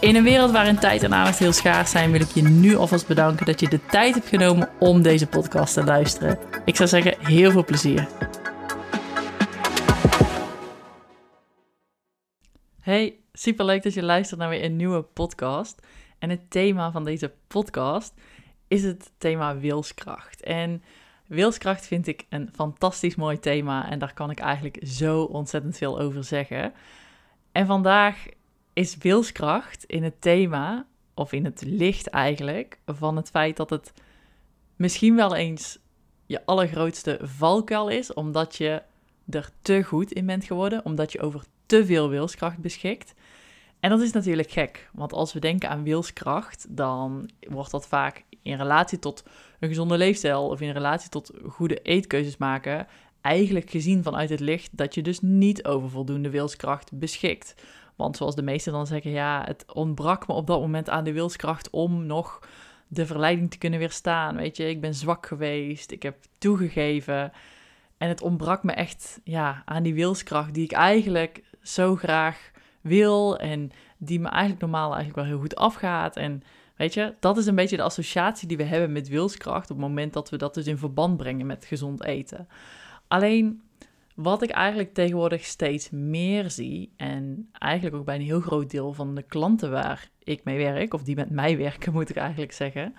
In een wereld waarin tijd en aandacht heel schaars zijn, wil ik je nu alvast bedanken dat je de tijd hebt genomen om deze podcast te luisteren. Ik zou zeggen, heel veel plezier. Hey, superleuk dat je luistert naar weer een nieuwe podcast. En het thema van deze podcast is het thema wilskracht. En wilskracht vind ik een fantastisch mooi thema en daar kan ik eigenlijk zo ontzettend veel over zeggen. En vandaag is wilskracht in het thema, of in het licht eigenlijk, van het feit dat het misschien wel eens je allergrootste valkuil is, omdat je er te goed in bent geworden, omdat je over te veel wilskracht beschikt. En dat is natuurlijk gek, want als we denken aan wilskracht, dan wordt dat vaak in relatie tot een gezonde leefstijl of in relatie tot goede eetkeuzes maken, eigenlijk gezien vanuit het licht dat je dus niet over voldoende wilskracht beschikt. Want zoals de meesten dan zeggen, ja, het ontbrak me op dat moment aan de wilskracht om nog de verleiding te kunnen weerstaan. Weet je, ik ben zwak geweest, ik heb toegegeven. En het ontbrak me echt ja, aan die wilskracht die ik eigenlijk zo graag wil en die me eigenlijk normaal eigenlijk wel heel goed afgaat. En weet je, dat is een beetje de associatie die we hebben met wilskracht op het moment dat we dat dus in verband brengen met gezond eten. Alleen wat ik eigenlijk tegenwoordig steeds meer zie, en eigenlijk ook bij een heel groot deel van de klanten waar ik mee werk, of die met mij werken, moet ik eigenlijk zeggen,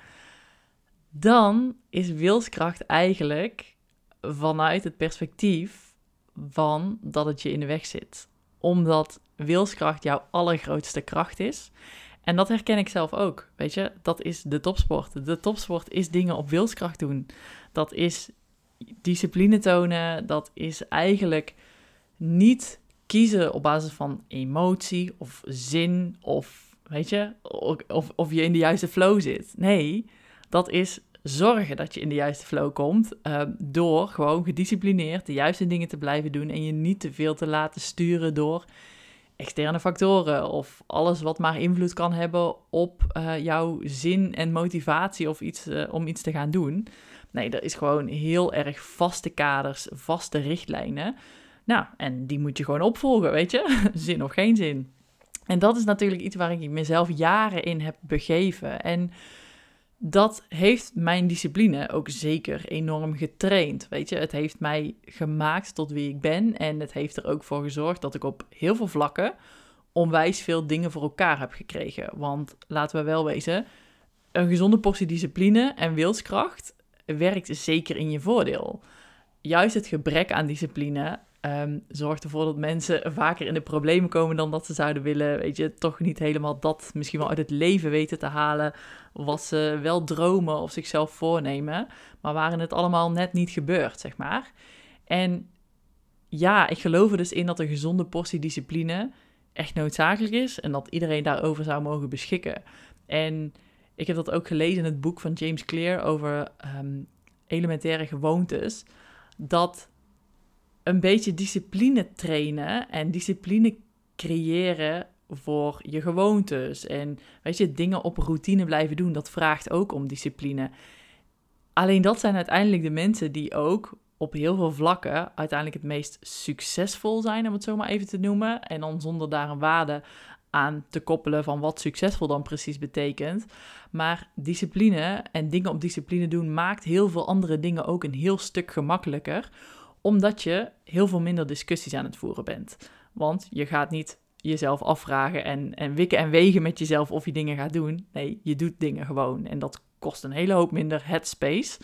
dan is wilskracht eigenlijk vanuit het perspectief van dat het je in de weg zit. Omdat wilskracht jouw allergrootste kracht is. En dat herken ik zelf ook. Weet je, dat is de topsport. De topsport is dingen op wilskracht doen. Dat is discipline tonen, dat is eigenlijk niet kiezen op basis van emotie of zin of weet je, of, of je in de juiste flow zit. Nee, dat is zorgen dat je in de juiste flow komt uh, door gewoon gedisciplineerd de juiste dingen te blijven doen en je niet te veel te laten sturen door externe factoren of alles wat maar invloed kan hebben op uh, jouw zin en motivatie of iets uh, om iets te gaan doen. Nee, er is gewoon heel erg vaste kaders, vaste richtlijnen. Nou, en die moet je gewoon opvolgen, weet je? zin of geen zin. En dat is natuurlijk iets waar ik mezelf jaren in heb begeven. En dat heeft mijn discipline ook zeker enorm getraind. Weet je, het heeft mij gemaakt tot wie ik ben. En het heeft er ook voor gezorgd dat ik op heel veel vlakken onwijs veel dingen voor elkaar heb gekregen. Want laten we wel wezen, een gezonde portie discipline en wilskracht werkt zeker in je voordeel. Juist het gebrek aan discipline um, zorgt ervoor dat mensen vaker in de problemen komen dan dat ze zouden willen. Weet je, toch niet helemaal dat misschien wel uit het leven weten te halen. Wat ze wel dromen of zichzelf voornemen. Maar waarin het allemaal net niet gebeurt, zeg maar. En ja, ik geloof er dus in dat een gezonde portie discipline echt noodzakelijk is. En dat iedereen daarover zou mogen beschikken. En ik heb dat ook gelezen in het boek van James Clear over um, elementaire gewoontes. Dat een beetje discipline trainen en discipline creëren voor je gewoontes. En weet je, dingen op routine blijven doen, dat vraagt ook om discipline. Alleen dat zijn uiteindelijk de mensen die ook op heel veel vlakken uiteindelijk het meest succesvol zijn, om het zo maar even te noemen. En dan zonder daar een waarde aan te koppelen van wat succesvol dan precies betekent. Maar discipline en dingen op discipline doen maakt heel veel andere dingen ook een heel stuk gemakkelijker, omdat je heel veel minder discussies aan het voeren bent. Want je gaat niet jezelf afvragen en, en wikken en wegen met jezelf of je dingen gaat doen. Nee, je doet dingen gewoon. En dat kost een hele hoop minder headspace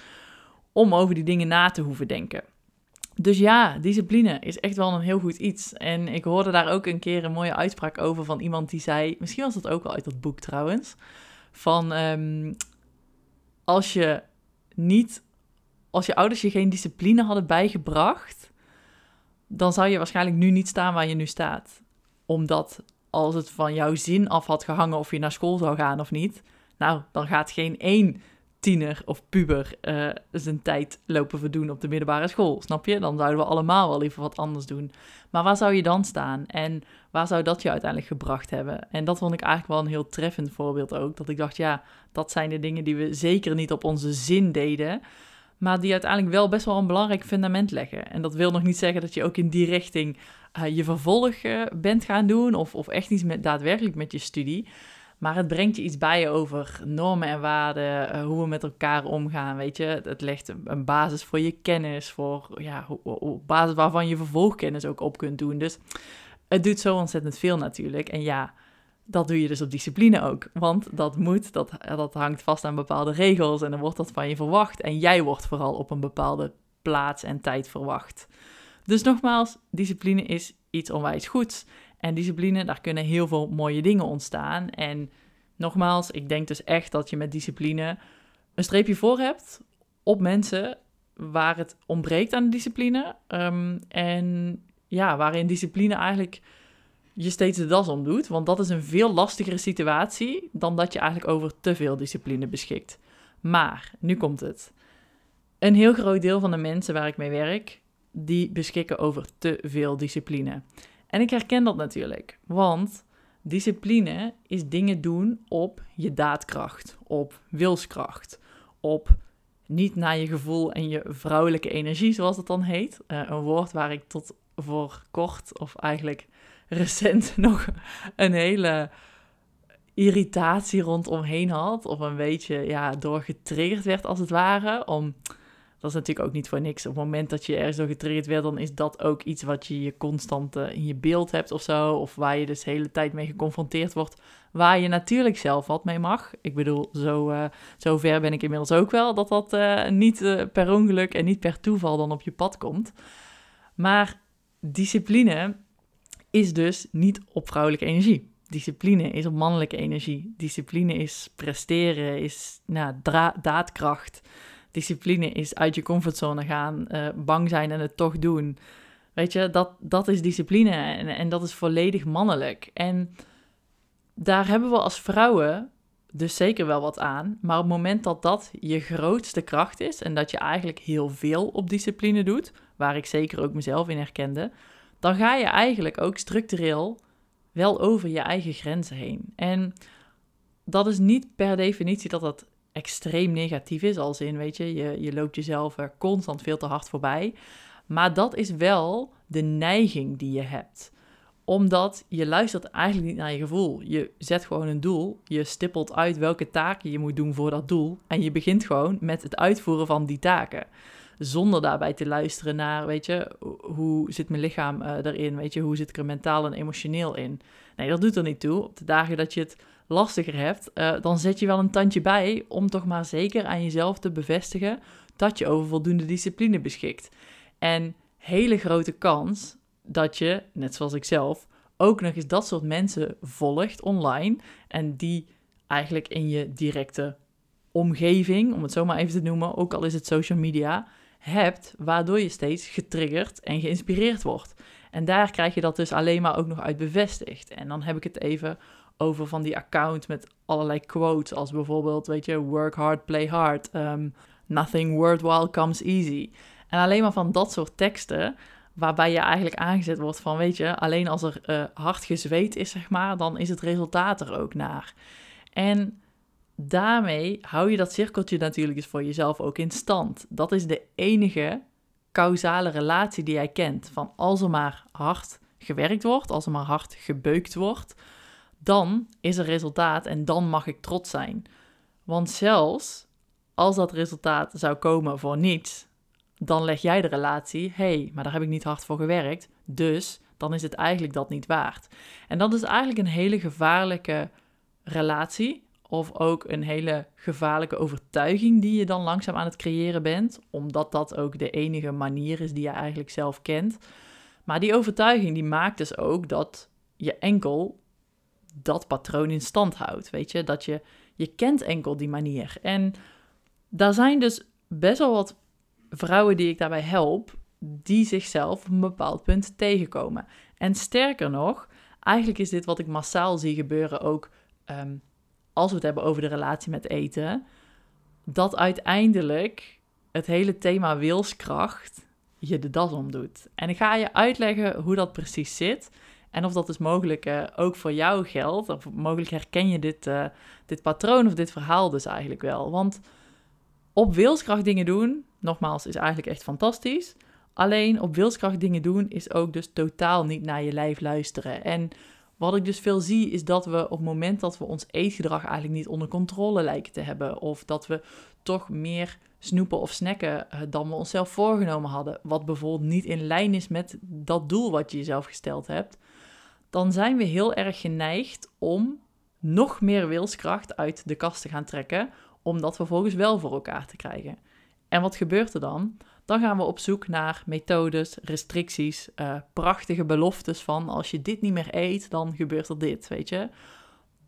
om over die dingen na te hoeven denken. Dus ja, discipline is echt wel een heel goed iets. En ik hoorde daar ook een keer een mooie uitspraak over van iemand die zei, misschien was dat ook wel uit dat boek trouwens, van um, als je niet, als je ouders je geen discipline hadden bijgebracht, dan zou je waarschijnlijk nu niet staan waar je nu staat. Omdat als het van jouw zin af had gehangen of je naar school zou gaan of niet, nou, dan gaat geen één tiener of puber uh, zijn tijd lopen verdoen op de middelbare school. Snap je? Dan zouden we allemaal wel liever wat anders doen. Maar waar zou je dan staan? En waar zou dat je uiteindelijk gebracht hebben? En dat vond ik eigenlijk wel een heel treffend voorbeeld ook. Dat ik dacht, ja, dat zijn de dingen die we zeker niet op onze zin deden. Maar die uiteindelijk wel best wel een belangrijk fundament leggen. En dat wil nog niet zeggen dat je ook in die richting uh, je vervolg bent gaan doen. Of, of echt iets met, daadwerkelijk met je studie. Maar het brengt je iets bij over normen en waarden, uh, hoe we met elkaar omgaan, weet je. Het legt een, basis voor je kennis, voor ja, op basis waarvan je vervolgkennis ook op kunt doen. Dus het doet zo ontzettend veel natuurlijk. En ja, dat doe je dus op discipline ook. Want dat moet, dat, dat hangt vast aan bepaalde regels en dan wordt dat van je verwacht. En jij wordt vooral op een bepaalde plaats en tijd verwacht. Dus nogmaals, discipline is iets onwijs goeds. En discipline, daar kunnen heel veel mooie dingen ontstaan. En nogmaals, ik denk dus echt dat je met discipline een streepje voor hebt op mensen waar het ontbreekt aan discipline. Um, en ja, waarin discipline eigenlijk je steeds de das om doet. Want dat is een veel lastigere situatie dan dat je eigenlijk over te veel discipline beschikt. Maar, nu komt het. Een heel groot deel van de mensen waar ik mee werk, die beschikken over te veel discipline. En ik herken dat natuurlijk, want discipline is dingen doen op je daadkracht, op wilskracht, op niet naar je gevoel en je vrouwelijke energie, zoals het dan heet. Uh, een woord waar ik tot voor kort, of eigenlijk recent, nog een hele irritatie rondomheen had. Of een beetje ja, doorgetriggerd werd, als het ware. Om dat is natuurlijk ook niet voor niks. Op het moment dat je ergens door getriggerd werd, dan is dat ook iets wat je je constant uh, in je beeld hebt of zo. Of waar je dus de hele tijd mee geconfronteerd wordt. Waar je natuurlijk zelf wat mee mag. Ik bedoel, zo, uh, zo ver ben ik inmiddels ook wel. Dat dat uh, niet per ongeluk en niet per toeval dan op je pad komt. Maar discipline is dus niet op vrouwelijke energie. Discipline is op mannelijke energie. Discipline is presteren, is nou, daadkracht. Discipline is uit je comfortzone gaan, uh, bang zijn en het toch doen. Weet je, dat, dat is discipline en, en dat is volledig mannelijk. En daar hebben we als vrouwen dus zeker wel wat aan. Maar op het moment dat dat je grootste kracht is en dat je eigenlijk heel veel op discipline doet, waar ik zeker ook mezelf in herkende, dan ga je eigenlijk ook structureel wel over je eigen grenzen heen. En dat is niet per definitie dat dat extreem negatief is, als in, weet je, je, je loopt jezelf constant veel te hard voorbij. Maar dat is wel de neiging die je hebt omdat je luistert eigenlijk niet naar je gevoel. Je zet gewoon een doel. Je stippelt uit welke taken je moet doen voor dat doel. En je begint gewoon met het uitvoeren van die taken. Zonder daarbij te luisteren naar, weet je, hoe zit mijn lichaam uh, erin? Weet je, hoe zit ik er mentaal en emotioneel in? Nee, dat doet er niet toe. Op de dagen dat je het lastiger hebt, uh, dan zet je wel een tandje bij om toch maar zeker aan jezelf te bevestigen dat je over voldoende discipline beschikt. En hele grote kans dat je, net zoals ik zelf, ook nog eens dat soort mensen volgt online en die eigenlijk in je directe omgeving, om het zo maar even te noemen, ook al is het social media, hebt, waardoor je steeds getriggerd en geïnspireerd wordt. En daar krijg je dat dus alleen maar ook nog uit bevestigd. En dan heb ik het even over van die account met allerlei quotes, als bijvoorbeeld, weet je, work hard, play hard, um, nothing worthwhile comes easy. En alleen maar van dat soort teksten, waarbij je eigenlijk aangezet wordt van, weet je, alleen als er uh, hard gezweet is, zeg maar, dan is het resultaat er ook naar. En daarmee hou je dat cirkeltje natuurlijk eens voor jezelf ook in stand. Dat is de enige causale relatie die jij kent. Van als er maar hard gewerkt wordt, als er maar hard gebeukt wordt, dan is er resultaat en dan mag ik trots zijn. Want zelfs als dat resultaat zou komen voor niets, dan leg jij de relatie, hey, maar daar heb ik niet hard voor gewerkt, dus dan is het eigenlijk dat niet waard. En dat is eigenlijk een hele gevaarlijke relatie, of ook een hele gevaarlijke overtuiging die je dan langzaam aan het creëren bent, omdat dat ook de enige manier is die je eigenlijk zelf kent. Maar die overtuiging die maakt dus ook dat je enkel dat patroon in stand houdt. Weet je, dat je, je kent enkel die manier. En daar zijn dus best wel wat vrouwen die ik daarbij help, die zichzelf op een bepaald punt tegenkomen. En sterker nog, eigenlijk is dit wat ik massaal zie gebeuren ook um, als we het hebben over de relatie met eten. dat uiteindelijk het hele thema wilskracht je de das omdoet. En ik ga je uitleggen hoe dat precies zit. En of dat dus mogelijk uh, ook voor jou geldt. Of mogelijk herken je dit, uh, dit patroon of dit verhaal dus eigenlijk wel. Want op wilskracht dingen doen, nogmaals, is eigenlijk echt fantastisch. Alleen op wilskracht dingen doen is ook dus totaal niet naar je lijf luisteren. En wat ik dus veel zie is dat we op het moment dat we ons eetgedrag eigenlijk niet onder controle lijken te hebben. Of dat we toch meer snoepen of snacken eh, dan we onszelf voorgenomen hadden. Wat bijvoorbeeld niet in lijn is met dat doel wat je jezelf gesteld hebt. Dan zijn we heel erg geneigd om nog meer wilskracht uit de kast te gaan trekken. Om dat vervolgens wel voor elkaar te krijgen. En wat gebeurt er dan? Dan gaan we op zoek naar methodes, restricties, uh, prachtige beloftes van als je dit niet meer eet, dan gebeurt er dit, weet je.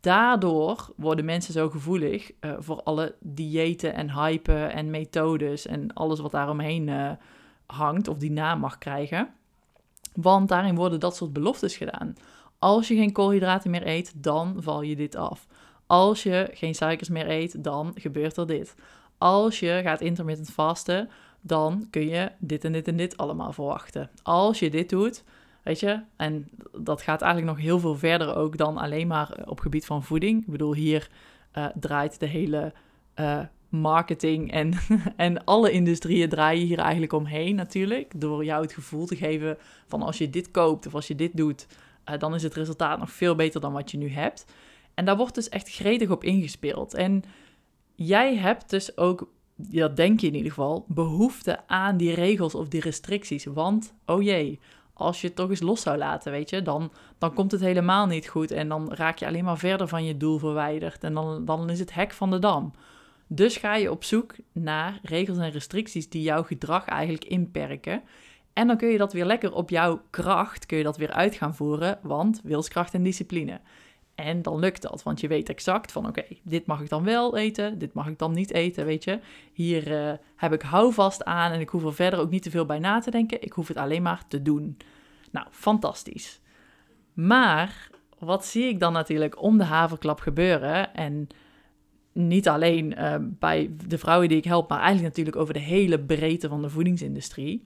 Daardoor worden mensen zo gevoelig uh, voor alle diëten en hypen en methodes en alles wat daaromheen uh, hangt of die naam mag krijgen. Want daarin worden dat soort beloftes gedaan. Als je geen koolhydraten meer eet, dan val je dit af. Als je geen suikers meer eet, dan gebeurt er dit. Als je gaat intermittent vasten, dan kun je dit en dit en dit allemaal verwachten. Als je dit doet, weet je, en dat gaat eigenlijk nog heel veel verder ook dan alleen maar op gebied van voeding. Ik bedoel, hier uh, draait de hele uh, marketing en, en alle industrieën draaien hier eigenlijk omheen natuurlijk. Door jou het gevoel te geven van als je dit koopt of als je dit doet, dan is het resultaat nog veel beter dan wat je nu hebt. En daar wordt dus echt gretig op ingespeeld. En jij hebt dus ook dat denk je in ieder geval, behoefte aan die regels of die restricties. Want, oh jee, als je het toch eens los zou laten, weet je, dan, dan komt het helemaal niet goed. En dan raak je alleen maar verder van je doel verwijderd. En dan, dan is het hek van de dam. Dus ga je op zoek naar regels en restricties die jouw gedrag eigenlijk inperken. En dan kun je dat weer lekker op jouw kracht, kun je dat weer uit gaan voeren, want wilskracht en discipline. En dan lukt dat, want je weet exact van oké, dit mag ik dan wel eten, dit mag ik dan niet eten, weet je. Hier uh, heb ik houvast aan en ik hoef er verder ook niet te veel bij na te denken. Ik hoef het alleen maar te doen. Nou, fantastisch. Maar wat zie ik dan natuurlijk om de haverklap gebeuren? En niet alleen uh, bij de vrouwen die ik help, maar eigenlijk natuurlijk over de hele breedte van de voedingsindustrie.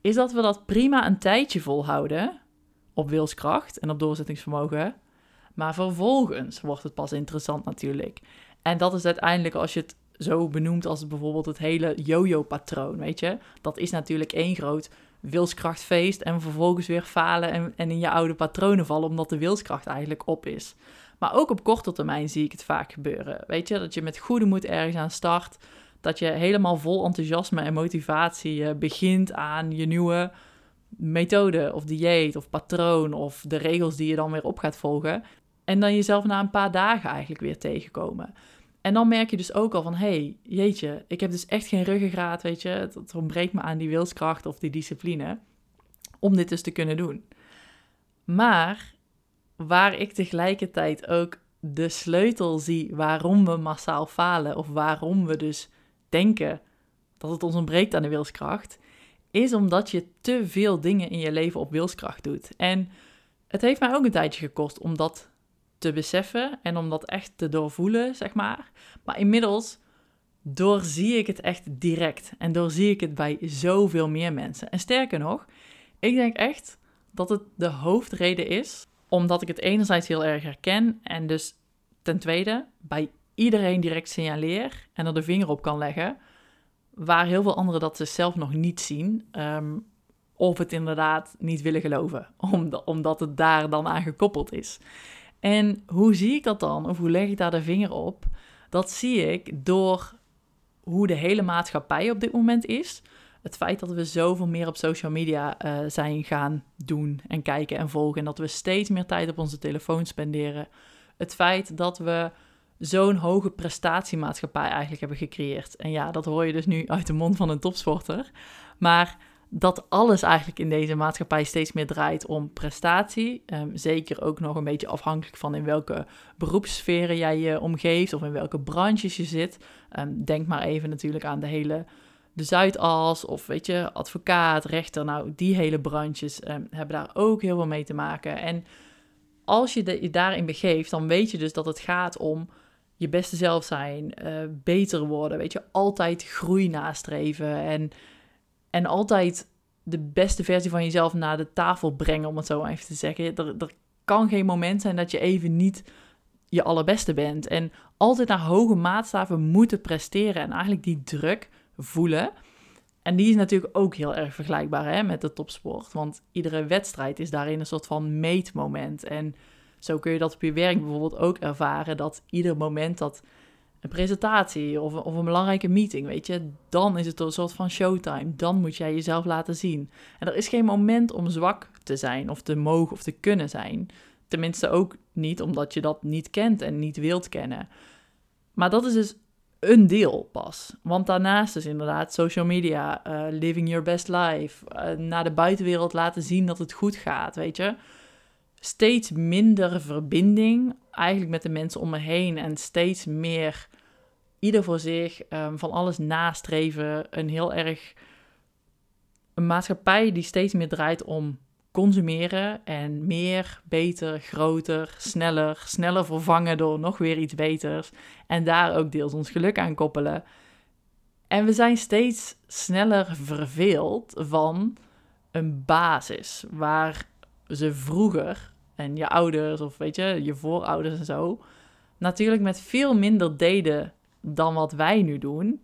Is dat we dat prima een tijdje volhouden op wilskracht en op doorzettingsvermogen maar vervolgens wordt het pas interessant natuurlijk. En dat is uiteindelijk als je het zo benoemt als bijvoorbeeld het hele yo-yo-patroon, weet je. Dat is natuurlijk één groot wilskrachtfeest en vervolgens weer falen en, en in je oude patronen vallen omdat de wilskracht eigenlijk op is. Maar ook op korte termijn zie ik het vaak gebeuren. Weet je, dat je met goede moed ergens aan start. Dat je helemaal vol enthousiasme en motivatie uh, begint aan je nieuwe methode of dieet of patroon of de regels die je dan weer op gaat volgen. En dan jezelf na een paar dagen eigenlijk weer tegenkomen. En dan merk je dus ook al van, hé, hey, jeetje, ik heb dus echt geen ruggengraat, weet je. Het, ontbreekt me aan die wilskracht of die discipline om dit dus te kunnen doen. Maar waar ik tegelijkertijd ook de sleutel zie waarom we massaal falen of waarom we dus denken dat het ons ontbreekt aan de wilskracht, is omdat je te veel dingen in je leven op wilskracht doet. En het heeft mij ook een tijdje gekost om dat te beseffen en om dat echt te doorvoelen, zeg maar. Maar inmiddels doorzie ik het echt direct en doorzie ik het bij zoveel meer mensen. En sterker nog, ik denk echt dat het de hoofdreden is omdat ik het enerzijds heel erg herken en dus ten tweede bij iedereen direct signaleer en er de vinger op kan leggen, waar heel veel anderen dat ze zelf nog niet zien. Um, of het inderdaad niet willen geloven, omdat het daar dan aan gekoppeld is. En hoe zie ik dat dan? Of hoe leg ik daar de vinger op? Dat zie ik door hoe de hele maatschappij op dit moment is. Het feit dat we zoveel meer op social media uh, zijn gaan doen en kijken en volgen. En dat we steeds meer tijd op onze telefoon spenderen. Het feit dat we zo'n hoge prestatiemaatschappij eigenlijk hebben gecreëerd. En ja, dat hoor je dus nu uit de mond van een topsporter. Maar dat alles eigenlijk in deze maatschappij steeds meer draait om prestatie. Um, zeker ook nog een beetje afhankelijk van in welke beroepssferen jij je omgeeft of in welke branches je zit. Um, denk maar even natuurlijk aan de hele de Zuidas of weet je, advocaat, rechter. Nou, die hele branches um, hebben daar ook heel veel mee te maken. En als je je daarin begeeft, dan weet je dus dat het gaat om je beste zelf zijn, eh, beter worden, weet je, altijd groei nastreven en, en altijd de beste versie van jezelf naar de tafel brengen, om het zo even te zeggen. Er, er kan geen moment zijn dat je even niet je allerbeste bent. En altijd naar hoge maatstaven moeten presteren en eigenlijk die druk voelen. En die is natuurlijk ook heel erg vergelijkbaar hè, met de topsport. Want iedere wedstrijd is daarin een soort van meetmoment. En zo kun je dat op je werk bijvoorbeeld ook ervaren. Dat ieder moment dat een presentatie of, of een belangrijke meeting, weet je, dan is het een soort van showtime. Dan moet jij jezelf laten zien. En er is geen moment om zwak te zijn of te mogen of te kunnen zijn. Tenminste ook niet omdat je dat niet kent en niet wilt kennen. Maar dat is dus een deel pas. Want daarnaast is inderdaad social media, uh, living your best life, uh, naar de buitenwereld laten zien dat het goed gaat, weet je. Steeds minder verbinding eigenlijk met de mensen om me heen en steeds meer ieder voor zich um, van alles nastreven. Een heel erg een maatschappij die steeds meer draait om consumeren en meer, beter, groter, sneller, sneller vervangen door nog weer iets beters en daar ook deels ons geluk aan koppelen. En we zijn steeds sneller verveeld van een basis waar ze vroeger en je ouders of weet je, je voorouders en zo natuurlijk met veel minder deden dan wat wij nu doen.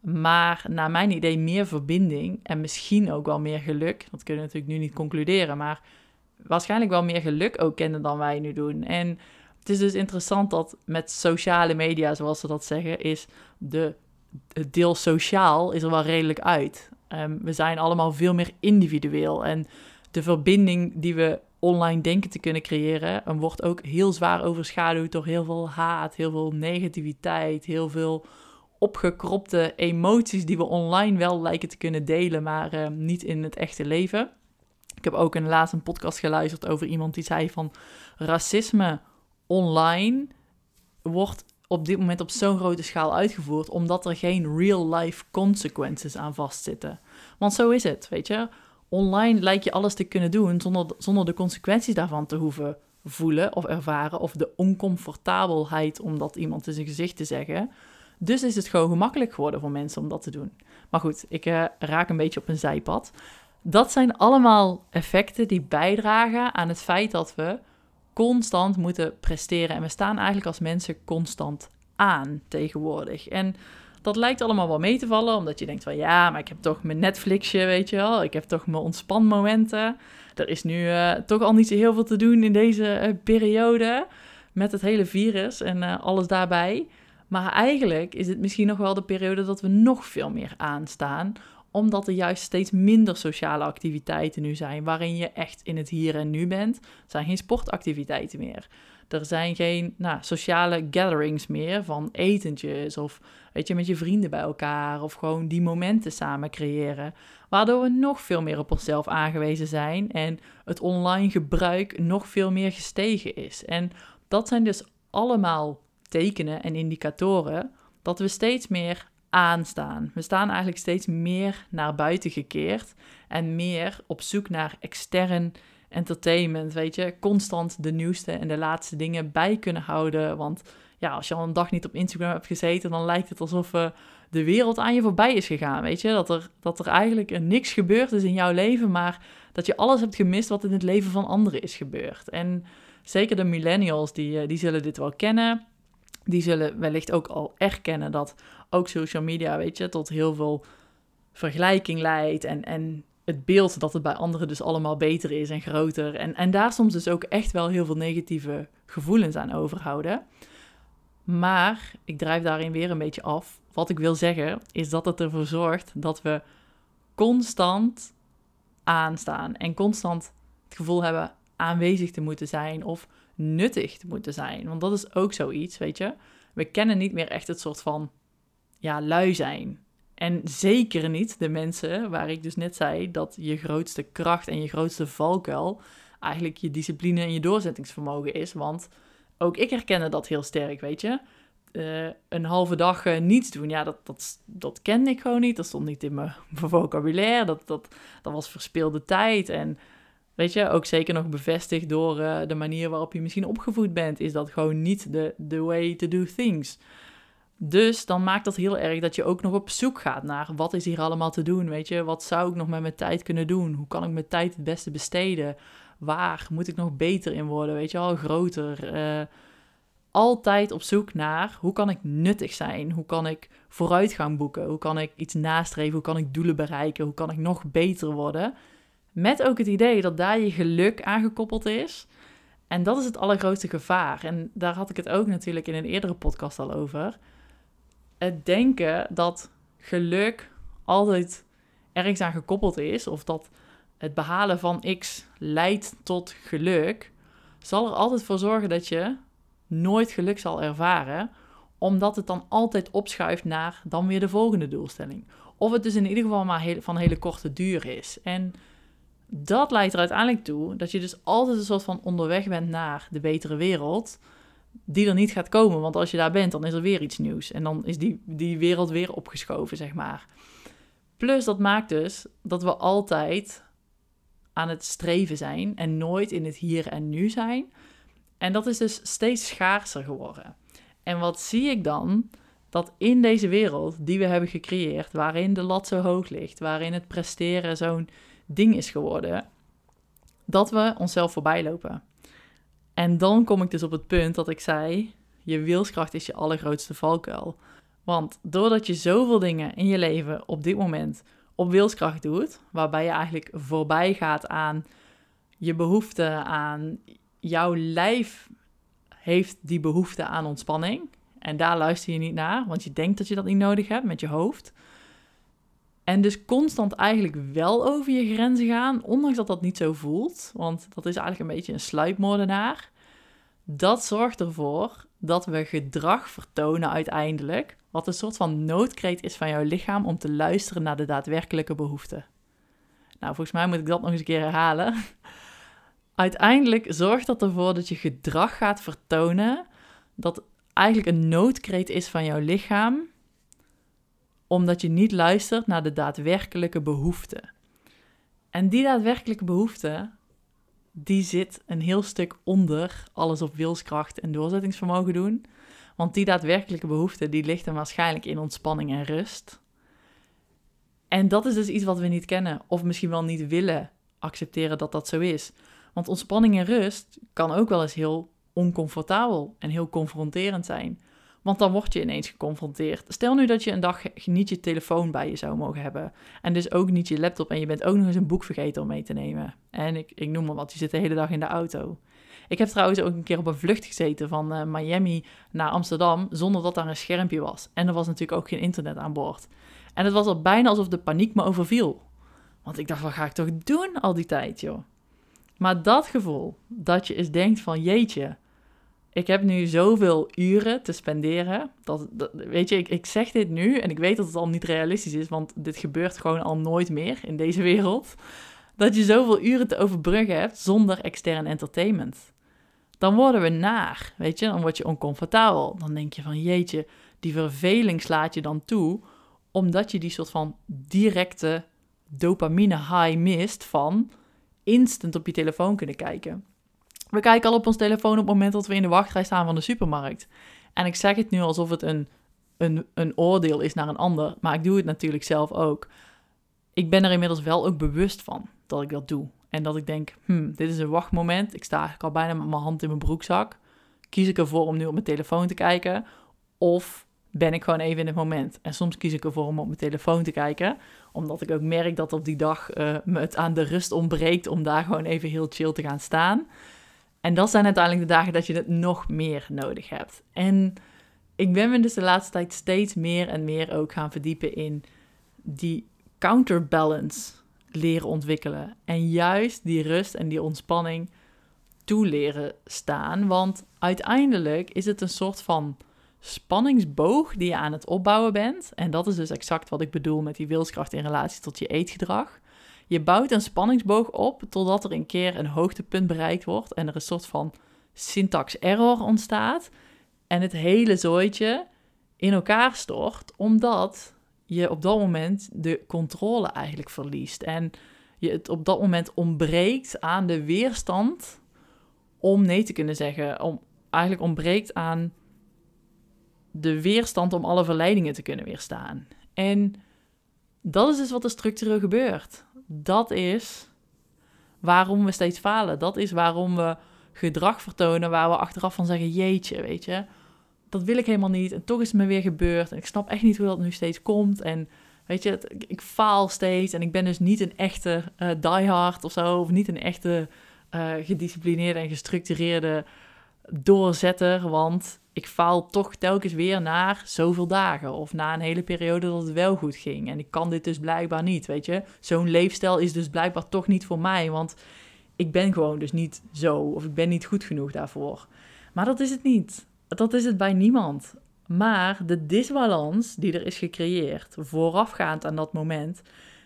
Maar naar mijn idee meer verbinding en misschien ook wel meer geluk. Dat kunnen we natuurlijk nu niet concluderen, maar waarschijnlijk wel meer geluk ook kennen dan wij nu doen. En het is dus interessant dat met sociale media, zoals ze dat zeggen, is de, het deel sociaal is er wel redelijk uit. Um, we zijn allemaal veel meer individueel en de verbinding die we online denken te kunnen creëren, en wordt ook heel zwaar overschaduwd door heel veel haat, heel veel negativiteit, heel veel opgekropte emoties die we online wel lijken te kunnen delen, maar uh, niet in het echte leven. Ik heb ook een laatst een podcast geluisterd over iemand die zei van racisme online wordt op dit moment op zo'n grote schaal uitgevoerd, omdat er geen real-life consequences aan vastzitten. Want zo is het, weet je. Online lijkt je alles te kunnen doen zonder, zonder de consequenties daarvan te hoeven voelen of ervaren, of de oncomfortabelheid om dat iemand in zijn gezicht te zeggen. Dus is het gewoon gemakkelijk geworden voor mensen om dat te doen. Maar goed, ik uh, raak een beetje op een zijpad. Dat zijn allemaal effecten die bijdragen aan het feit dat we constant moeten presteren. En we staan eigenlijk als mensen constant aan tegenwoordig. En dat lijkt allemaal wel mee te vallen, omdat je denkt van ja, maar ik heb toch mijn Netflixje, weet je wel. Ik heb toch mijn ontspanmomenten. Er is nu uh, toch al niet zo heel veel te doen in deze uh, periode met het hele virus en uh, alles daarbij. Maar eigenlijk is het misschien nog wel de periode dat we nog veel meer aanstaan, omdat er juist steeds minder sociale activiteiten nu zijn, waarin je echt in het hier en nu bent. Er zijn geen sportactiviteiten meer. Er zijn geen nou, sociale gatherings meer van etentjes of weet je, met je vrienden bij elkaar of gewoon die momenten samen creëren. Waardoor we nog veel meer op onszelf aangewezen zijn en het online gebruik nog veel meer gestegen is. En dat zijn dus allemaal tekenen en indicatoren dat we steeds meer aanstaan. We staan eigenlijk steeds meer naar buiten gekeerd en meer op zoek naar extern entertainment, weet je, constant de nieuwste en de laatste dingen bij kunnen houden. Want ja, als je al een dag niet op Instagram hebt gezeten, dan lijkt het alsof uh, de wereld aan je voorbij is gegaan, weet je. Dat er, dat er eigenlijk niks gebeurd is in jouw leven, maar dat je alles hebt gemist wat in het leven van anderen is gebeurd. En zeker de millennials, die, eh, die zullen dit wel kennen die zullen wellicht ook al erkennen dat ook social media, weet je, tot heel veel vergelijking leidt. En, en het beeld dat het bij anderen dus allemaal beter is en groter. En, en daar soms dus ook echt wel heel veel negatieve gevoelens aan overhouden. Maar ik drijf daarin weer een beetje af. Wat ik wil zeggen is dat het ervoor zorgt dat we constant aanstaan en constant het gevoel hebben aanwezig te moeten zijn of nuttig te moeten zijn. Want dat is ook zoiets, weet je. We kennen niet meer echt het soort van, ja, lui zijn. En zeker niet de mensen waar ik dus net zei dat je grootste kracht en je grootste valkuil eigenlijk je discipline en je doorzettingsvermogen is. Want ook ik herkende dat heel sterk, weet je. Uh, een halve dag uh, niets doen, ja, dat, dat, dat kende ik gewoon niet. Dat stond niet in mijn vocabulaire. Dat, dat, dat was verspeelde tijd. En Weet je, ook zeker nog bevestigd door uh, de manier waarop je misschien opgevoed bent, is dat gewoon niet de the way to do things. Dus dan maakt dat heel erg dat je ook nog op zoek gaat naar wat is hier allemaal te doen, weet je? Wat zou ik nog met mijn tijd kunnen doen? Hoe kan ik mijn tijd het beste besteden? Waar moet ik nog beter in worden, weet je al groter? Uh, altijd op zoek naar hoe kan ik nuttig zijn? Hoe kan ik vooruitgang boeken? Hoe kan ik iets nastreven? Hoe kan ik doelen bereiken? Hoe kan ik nog beter worden? Met ook het idee dat daar je geluk aangekoppeld is. En dat is het allergrootste gevaar. En daar had ik het ook natuurlijk in een eerdere podcast al over. Het denken dat geluk altijd ergens aan gekoppeld is, of dat het behalen van X leidt tot geluk, zal er altijd voor zorgen dat je nooit geluk zal ervaren, omdat het dan altijd opschuift naar dan weer de volgende doelstelling. Of het dus in ieder geval maar van hele korte duur is. En dat leidt er uiteindelijk toe dat je dus altijd een soort van onderweg bent naar de betere wereld, die er niet gaat komen. Want als je daar bent, dan is er weer iets nieuws. En dan is die, die wereld weer opgeschoven, zeg maar. Plus dat maakt dus dat we altijd aan het streven zijn en nooit in het hier en nu zijn. En dat is dus steeds schaarser geworden. En wat zie ik dan? Dat in deze wereld die we hebben gecreëerd, waarin de lat zo hoog ligt, waarin het presteren zo'n ding is geworden, dat we onszelf voorbij lopen. En dan kom ik dus op het punt dat ik zei: je wilskracht is je allergrootste valkuil. Want doordat je zoveel dingen in je leven op dit moment op wilskracht doet, waarbij je eigenlijk voorbij gaat aan je behoefte aan jouw lijf heeft die behoefte aan ontspanning. En daar luister je niet naar, want je denkt dat je dat niet nodig hebt met je hoofd. En dus constant eigenlijk wel over je grenzen gaan, ondanks dat dat niet zo voelt. Want dat is eigenlijk een beetje een sluipmoordenaar. Dat zorgt ervoor dat we gedrag vertonen uiteindelijk, wat een soort van noodkreet is van jouw lichaam om te luisteren naar de daadwerkelijke behoeften. Nou, volgens mij moet ik dat nog eens een keer herhalen. Uiteindelijk zorgt dat ervoor dat je gedrag gaat vertonen dat eigenlijk een noodkreet is van jouw lichaam, omdat je niet luistert naar de daadwerkelijke behoefte. En die daadwerkelijke behoefte, die zit een heel stuk onder alles op wilskracht en doorzettingsvermogen doen. Want die daadwerkelijke behoefte, die ligt dan waarschijnlijk in ontspanning en rust. En dat is dus iets wat we niet kennen, of misschien wel niet willen accepteren dat dat zo is. Want ontspanning en rust kan ook wel eens heel oncomfortabel en heel confronterend zijn. Want dan word je ineens geconfronteerd. Stel nu dat je een dag niet je telefoon bij je zou mogen hebben. En dus ook niet je laptop. En je bent ook nog eens een boek vergeten om mee te nemen. En ik, ik noem maar wat, je zit de hele dag in de auto. Ik heb trouwens ook een keer op een vlucht gezeten van uh, Miami naar Amsterdam. zonder dat daar een schermpje was. En er was natuurlijk ook geen internet aan boord. En het was al bijna alsof de paniek me overviel. Want ik dacht, wat ga ik toch doen al die tijd, joh? Maar dat gevoel, dat je eens denkt van jeetje, ik heb nu zoveel uren te spenderen. Dat, weet je, ik, ik zeg dit nu en ik weet dat het al niet realistisch is, want dit gebeurt gewoon al nooit meer in deze wereld. Dat je zoveel uren te overbruggen hebt zonder extern entertainment. Dan worden we naar, weet je, dan word je oncomfortabel. Dan denk je van jeetje, die verveling slaat je dan toe, omdat je die soort van directe dopamine high mist van instant op je telefoon kunnen kijken. We kijken al op ons telefoon op het moment dat we in de wachtrij staan van de supermarkt. En ik zeg het nu alsof het een, een, een oordeel is naar een ander, maar ik doe het natuurlijk zelf ook. Ik ben er inmiddels wel ook bewust van dat ik dat doe. En dat ik denk, hmm, dit is een wachtmoment. Ik sta eigenlijk al bijna met mijn hand in mijn broekzak. Kies ik ervoor om nu op mijn telefoon te kijken? Of ben ik gewoon even in het moment. En soms kies ik ervoor om op mijn telefoon te kijken, omdat ik ook merk dat op die dag uh, me het aan de rust ontbreekt om daar gewoon even heel chill te gaan staan. En dat zijn uiteindelijk de dagen dat je het nog meer nodig hebt. En ik ben me dus de laatste tijd steeds meer en meer ook gaan verdiepen in die counterbalance leren ontwikkelen. En juist die rust en die ontspanning toeleren staan. Want uiteindelijk is het een soort van spanningsboog die je aan het opbouwen bent. En dat is dus exact wat ik bedoel met die wilskracht in relatie tot je eetgedrag. Je bouwt een spanningsboog op totdat er een keer een hoogtepunt bereikt wordt en er een soort van syntax error ontstaat. En het hele zooitje in elkaar stort, omdat je op dat moment de controle eigenlijk verliest. En je het op dat moment ontbreekt aan de weerstand om nee te kunnen zeggen. Om, eigenlijk ontbreekt aan de weerstand om alle verleidingen te kunnen weerstaan. En dat is dus wat er structureel gebeurt. Dat is waarom we steeds falen. Dat is waarom we gedrag vertonen waar we achteraf van zeggen: jeetje, weet je, dat wil ik helemaal niet. En toch is het me weer gebeurd. En ik snap echt niet hoe dat nu steeds komt. En weet je, ik faal steeds. En ik ben dus niet een echte uh, diehard of zo. Of niet een echte uh, gedisciplineerde en gestructureerde doorzetter. Want ik faal toch telkens weer na zoveel dagen. Of na een hele periode dat het wel goed ging. En ik kan dit dus blijkbaar niet, weet je. Zo'n leefstijl is dus blijkbaar toch niet voor mij. Want ik ben gewoon dus niet zo. Of ik ben niet goed genoeg daarvoor. Maar dat is het niet. Dat is het bij niemand. Maar de disbalans die er is gecreëerd voorafgaand aan dat moment,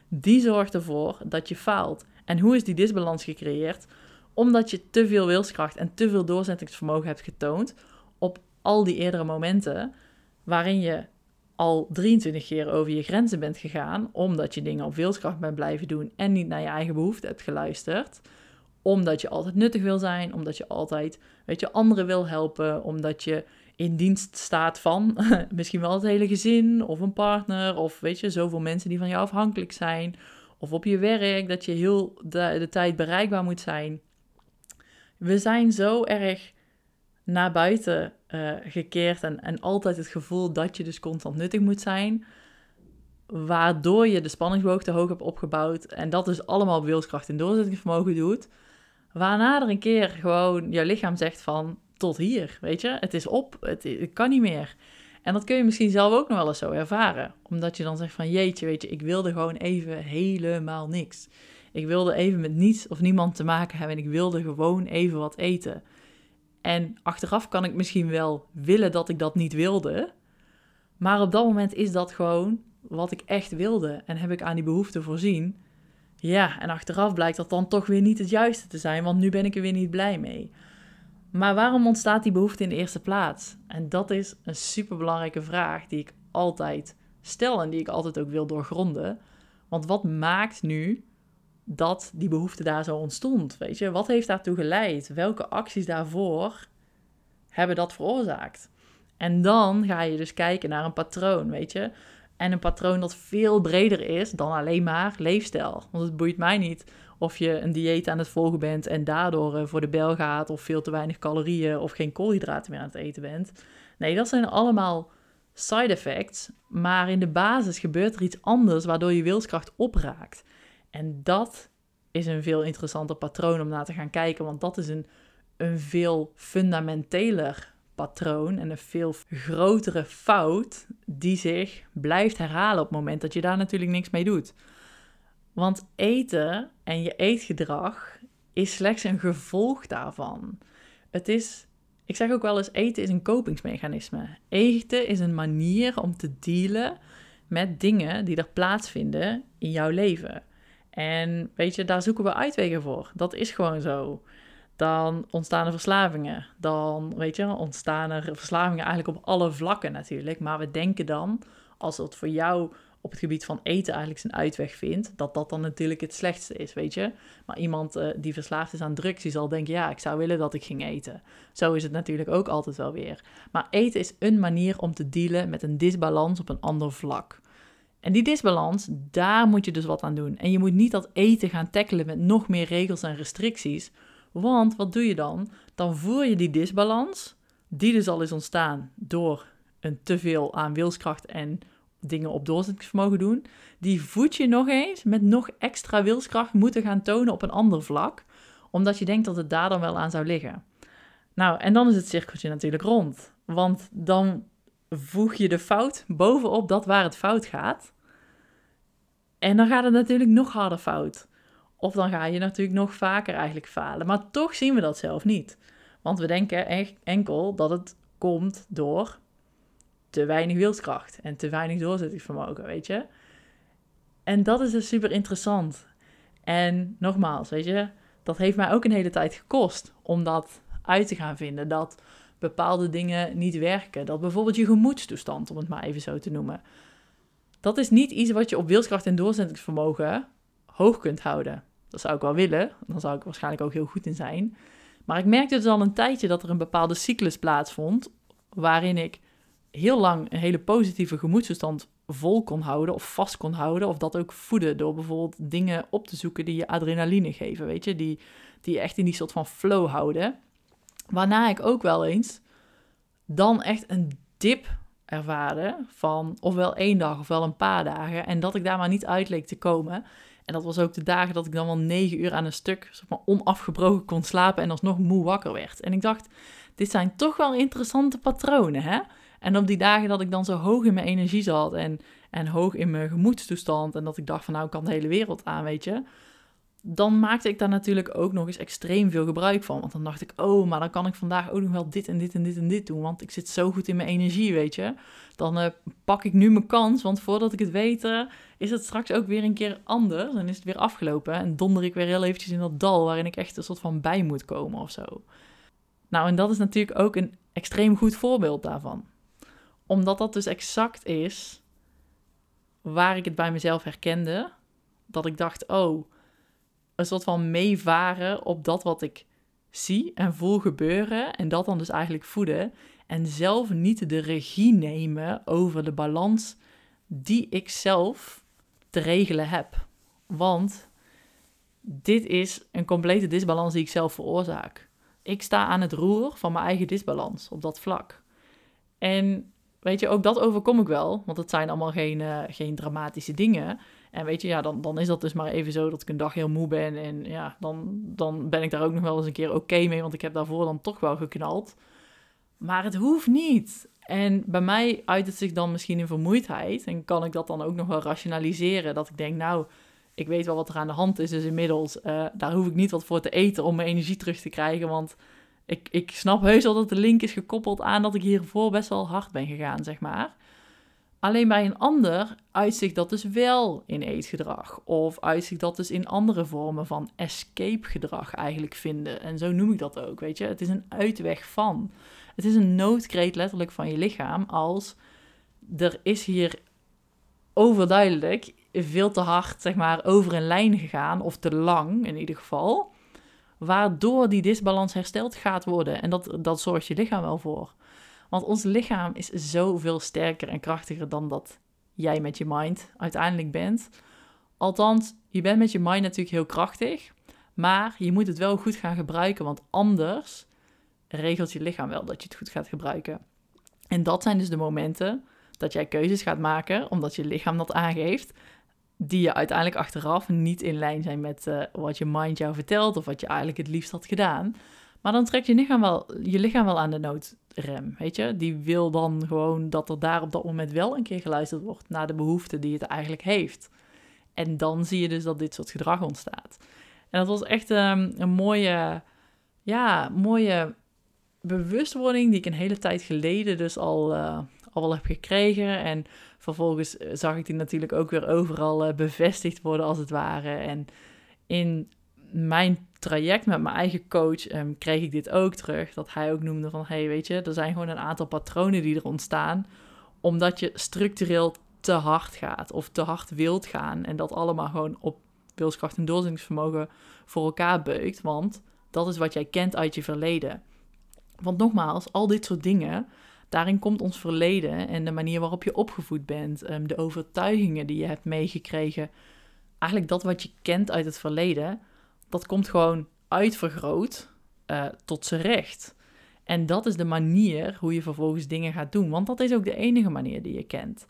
die zorgt ervoor dat je faalt. En hoe is die disbalans gecreëerd? Omdat je te veel wilskracht en te veel doorzettingsvermogen hebt getoond op al die eerdere momenten waarin je al 23 keer over je grenzen bent gegaan, omdat je dingen op wilskracht bent blijven doen en niet naar je eigen behoeften hebt geluisterd. Omdat je altijd nuttig wil zijn, omdat je altijd, weet je, anderen wil helpen, omdat je in dienst staat van misschien wel het hele gezin of een partner of weet je, zoveel mensen die van jou afhankelijk zijn. Of op je werk, dat je heel de tijd bereikbaar moet zijn. We zijn zo erg naar buiten uh, gekeerd en, en altijd het gevoel dat je dus constant nuttig moet zijn. Waardoor je de spanningsboog te hoog hebt opgebouwd. En dat dus allemaal wilskracht en doorzettingsvermogen doet. Waarna er een keer gewoon jouw lichaam zegt van tot hier, weet je. Het is op, het, het kan niet meer. En dat kun je misschien zelf ook nog wel eens zo ervaren. Omdat je dan zegt van jeetje, weet je, ik wilde gewoon even helemaal niks. Ik wilde even met niets of niemand te maken hebben en ik wilde gewoon even wat eten. En achteraf kan ik misschien wel willen dat ik dat niet wilde. Maar op dat moment is dat gewoon wat ik echt wilde. En heb ik aan die behoefte voorzien. Ja, en achteraf blijkt dat dan toch weer niet het juiste te zijn, want nu ben ik er weer niet blij mee. Maar waarom ontstaat die behoefte in de eerste plaats? En dat is een superbelangrijke vraag die ik altijd stel en die ik altijd ook wil doorgronden. Want wat maakt nu dat die behoefte daar zo ontstond? Weet je, wat heeft daartoe geleid? Welke acties daarvoor hebben dat veroorzaakt? En dan ga je dus kijken naar een patroon, weet je. En een patroon dat veel breder is dan alleen maar leefstijl. Want het boeit mij niet of je een dieet aan het volgen bent en daardoor eh, voor de bel gaat, of veel te weinig calorieën of geen koolhydraten meer aan het eten bent. Nee, dat zijn allemaal side effects. Maar in de basis gebeurt er iets anders waardoor je wilskracht opraakt. En dat is een veel interessanter patroon om naar te gaan kijken, want dat is een, een veel fundamenteler patroon en een veel grotere fout die zich blijft herhalen op het moment dat je daar natuurlijk niks mee doet. Want eten en je eetgedrag is slechts een gevolg daarvan. Het is, ik zeg ook wel eens, eten is een kopingsmechanisme. Eten is een manier om te dealen met dingen die er plaatsvinden in jouw leven. En weet je, daar zoeken we uitwegen voor. Dat is gewoon zo. Dan ontstaan er verslavingen. Dan, weet je, ontstaan er verslavingen eigenlijk op alle vlakken natuurlijk. Maar we denken dan, als het voor jou op het gebied van eten eigenlijk zijn uitweg vindt, dat dat dan natuurlijk het slechtste is, weet je. Maar iemand uh, die verslaafd is aan drugs, die zal denken, ja, ik zou willen dat ik ging eten. Zo is het natuurlijk ook altijd wel weer. Maar eten is een manier om te dealen met een disbalans op een ander vlak. En die disbalans, daar moet je dus wat aan doen. En je moet niet dat eten gaan tackelen met nog meer regels en restricties. Want wat doe je dan? Dan voer je die disbalans, die dus al is ontstaan door een teveel aan wilskracht en dingen op doorzettingsvermogen doen, die voed je nog eens met nog extra wilskracht moeten gaan tonen op een ander vlak, omdat je denkt dat het daar dan wel aan zou liggen. Nou, en dan is het cirkeltje natuurlijk rond, want dan voeg je de fout bovenop dat waar het fout gaat. En dan gaat het natuurlijk nog harder fout. Of dan ga je natuurlijk nog vaker eigenlijk falen. Maar toch zien we dat zelf niet. Want we denken echt enkel dat het komt door te weinig wilskracht en te weinig doorzettingsvermogen, weet je. En dat is dus super interessant. En nogmaals, weet je, dat heeft mij ook een hele tijd gekost om dat uit te gaan vinden. Dat bepaalde dingen niet werken. Dat bijvoorbeeld je gemoedstoestand, om het maar even zo te noemen. Dat is niet iets wat je op wilskracht en doorzettingsvermogen hoog kunt houden. Dat zou ik wel willen, dan zou ik waarschijnlijk ook heel goed in zijn. Maar ik merkte dus al een tijdje dat er een bepaalde cyclus plaatsvond, waarin ik heel lang een hele positieve gemoedstoestand vol kon houden of vast kon houden. Of dat ook voeden door bijvoorbeeld dingen op te zoeken die je adrenaline geven, weet je. Die, die echt in die soort van flow houden. Waarna ik ook wel eens dan echt een dip ervaren van ofwel één dag ofwel een paar dagen. En dat ik daar maar niet uit leek te komen. En dat was ook de dagen dat ik dan wel negen uur aan een stuk zeg maar, onafgebroken kon slapen en alsnog moe wakker werd. En ik dacht, dit zijn toch wel interessante patronen, hè? En op die dagen dat ik dan zo hoog in mijn energie zat en, en hoog in mijn gemoedstoestand en dat ik dacht van nou, ik kan de hele wereld aan, weet je dan maakte ik daar natuurlijk ook nog eens extreem veel gebruik van. Want dan dacht ik, oh, maar dan kan ik vandaag ook nog wel dit en dit en dit en dit doen. Want ik zit zo goed in mijn energie, weet je. Dan uh, pak ik nu mijn kans, want voordat ik het weet, uh, is het straks ook weer een keer anders. En is het weer afgelopen. En donder ik weer heel eventjes in dat dal waarin ik echt een soort van bij moet komen of zo. Nou, en dat is natuurlijk ook een extreem goed voorbeeld daarvan. Omdat dat dus exact is waar ik het bij mezelf herkende. Dat ik dacht, oh een soort van meevaren op dat wat ik zie en voel gebeuren. En dat dan dus eigenlijk voeden. En zelf niet de regie nemen over de balans die ik zelf te regelen heb. Want dit is een complete disbalans die ik zelf veroorzaak. Ik sta aan het roer van mijn eigen disbalans op dat vlak. En weet je, ook dat overkom ik wel, want het zijn allemaal geen, uh, geen dramatische dingen. En weet je, ja, dan, dan is dat dus maar even zo dat ik een dag heel moe ben. En ja, dan, dan ben ik daar ook nog wel eens een keer oké mee, want ik heb daarvoor dan toch wel geknald. Maar het hoeft niet. En bij mij uit het zich dan misschien in vermoeidheid. En kan ik dat dan ook nog wel rationaliseren. Dat ik denk, nou, ik weet wel wat er aan de hand is. Dus inmiddels, uh, daar hoef ik niet wat voor te eten om mijn energie terug te krijgen. Want ik, ik snap heus wel dat de link is gekoppeld aan dat ik hiervoor best wel hard ben gegaan, zeg maar. Alleen bij een ander uitzicht dat dus wel in eetgedrag. Of uitzicht dat dus in andere vormen van escape gedrag eigenlijk vinden. En zo noem ik dat ook, weet je. Het is een uitweg van. Het is een noodkreet letterlijk van je lichaam als er is hier overduidelijk veel te hard, zeg maar, over een lijn gegaan. Of te lang in ieder geval. Waardoor die disbalans hersteld gaat worden. En dat, dat zorgt je lichaam wel voor. Want ons lichaam is zoveel sterker en krachtiger dan dat jij met je mind uiteindelijk bent. Althans, je bent met je mind natuurlijk heel krachtig, maar je moet het wel goed gaan gebruiken, want anders regelt je lichaam wel dat je het goed gaat gebruiken. En dat zijn dus de momenten dat jij keuzes gaat maken, omdat je lichaam dat aangeeft, die je uiteindelijk achteraf niet in lijn zijn met uh, wat je mind jou vertelt of wat je eigenlijk het liefst had gedaan. Maar dan trekt je lichaam wel, je lichaam wel aan de noodrem, weet je. Die wil dan gewoon dat er daar op dat moment wel een keer geluisterd wordt naar de behoeften die het eigenlijk heeft. En dan zie je dus dat dit soort gedrag ontstaat. En dat was echt um, een mooie, ja, mooie bewustwording die ik een hele tijd geleden dus al, uh, al wel heb gekregen. En vervolgens eh, zag ik die natuurlijk ook weer overal uh, bevestigd worden als het ware. En in mijn traject met mijn eigen coach um, kreeg ik dit ook terug. Dat hij ook noemde van, hey, weet je, er zijn gewoon een aantal patronen die er ontstaan. Omdat je structureel te hard gaat of te hard wilt gaan. En dat allemaal gewoon op wilskracht en doorzettingsvermogen voor elkaar beukt. Want dat is wat jij kent uit je verleden. Want nogmaals, al dit soort dingen, daarin komt ons verleden en de manier waarop je opgevoed bent, um, de overtuigingen die je hebt meegekregen. Eigenlijk dat wat je kent uit het verleden, dat komt gewoon uitvergroot uh, tot zijn recht. En dat is de manier hoe je vervolgens dingen gaat doen. Want dat is ook de enige manier die je kent.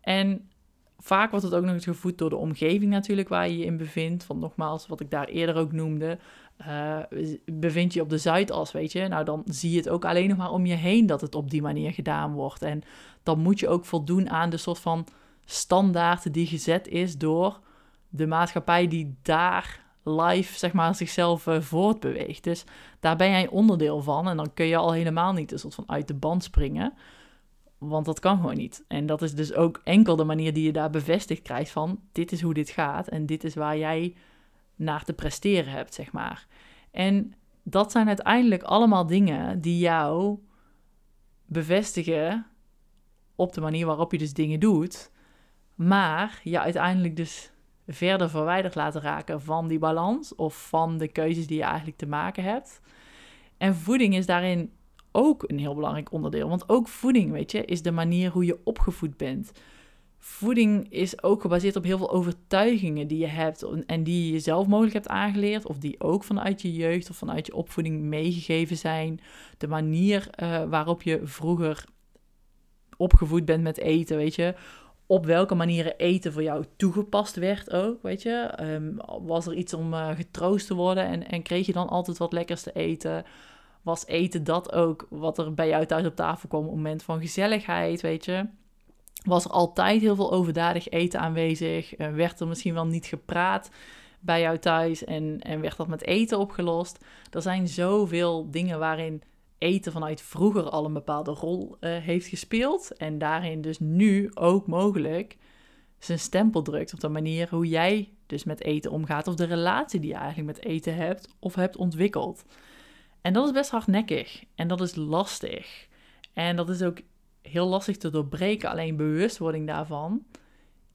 En vaak wordt het ook nog eens gevoed door de omgeving natuurlijk waar je je in bevindt. Want nogmaals, wat ik daar eerder ook noemde, uh, bevind je op de Zuidas, weet je. Nou, dan zie je het ook alleen nog maar om je heen dat het op die manier gedaan wordt. En dan moet je ook voldoen aan de soort van standaard die gezet is door de maatschappij die daar live zeg maar, zichzelf uh, voortbeweegt. Dus daar ben jij onderdeel van. En dan kun je al helemaal niet een soort van uit de band springen. Want dat kan gewoon niet. En dat is dus ook enkel de manier die je daar bevestigd krijgt van... dit is hoe dit gaat en dit is waar jij naar te presteren hebt, zeg maar. En dat zijn uiteindelijk allemaal dingen die jou bevestigen op de manier waarop je dus dingen doet... maar je uiteindelijk dus verder verwijderd laten raken van die balans of van de keuzes die je eigenlijk te maken hebt. En voeding is daarin ook een heel belangrijk onderdeel. Want ook voeding, weet je, is de manier hoe je opgevoed bent. Voeding is ook gebaseerd op heel veel overtuigingen die je hebt en die je jezelf mogelijk hebt aangeleerd, of die ook vanuit je jeugd of vanuit je opvoeding meegegeven zijn. De manier uh, waarop je vroeger opgevoed bent met eten, weet je. Op welke manieren eten voor jou toegepast werd ook, weet je. Ehm, was er iets om uh, getroost te worden en, en kreeg je dan altijd wat lekkers te eten? Was eten dat ook wat er bij jou thuis op tafel kwam het moment van gezelligheid, weet je? Was er altijd heel veel overdadig eten aanwezig? Uh, werd er misschien wel niet gepraat bij jou thuis en, en werd dat met eten opgelost? Er zijn zoveel dingen waarin eten vanuit vroeger al een bepaalde rol uh, heeft gespeeld. En daarin dus nu ook mogelijk zijn stempel drukt op de manier hoe jij dus met eten omgaat. Of de relatie die je eigenlijk met eten hebt of hebt ontwikkeld. En dat is best hardnekkig en dat is lastig. En dat is ook heel lastig te doorbreken. Alleen bewustwording daarvan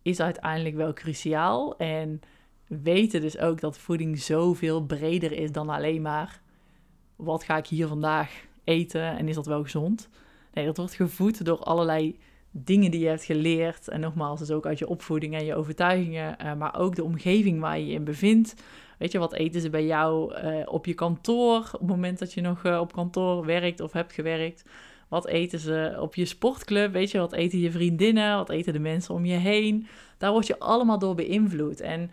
is uiteindelijk wel cruciaal. En weten dus ook dat voeding zoveel breder is dan alleen maar wat ga ik hier vandaag eten en is dat wel gezond? Nee, dat wordt gevoed door allerlei dingen die je hebt geleerd. En nogmaals, dus ook uit je opvoeding en je overtuigingen, uh, maar ook de omgeving waar je je in bevindt. Weet je, wat eten ze bij jou uh, op je kantoor, op het moment dat je nog uh, op kantoor werkt of hebt gewerkt? Wat eten ze op je sportclub? Weet je, wat eten je vriendinnen? Wat eten de mensen om je heen? Daar word je allemaal door beïnvloed. En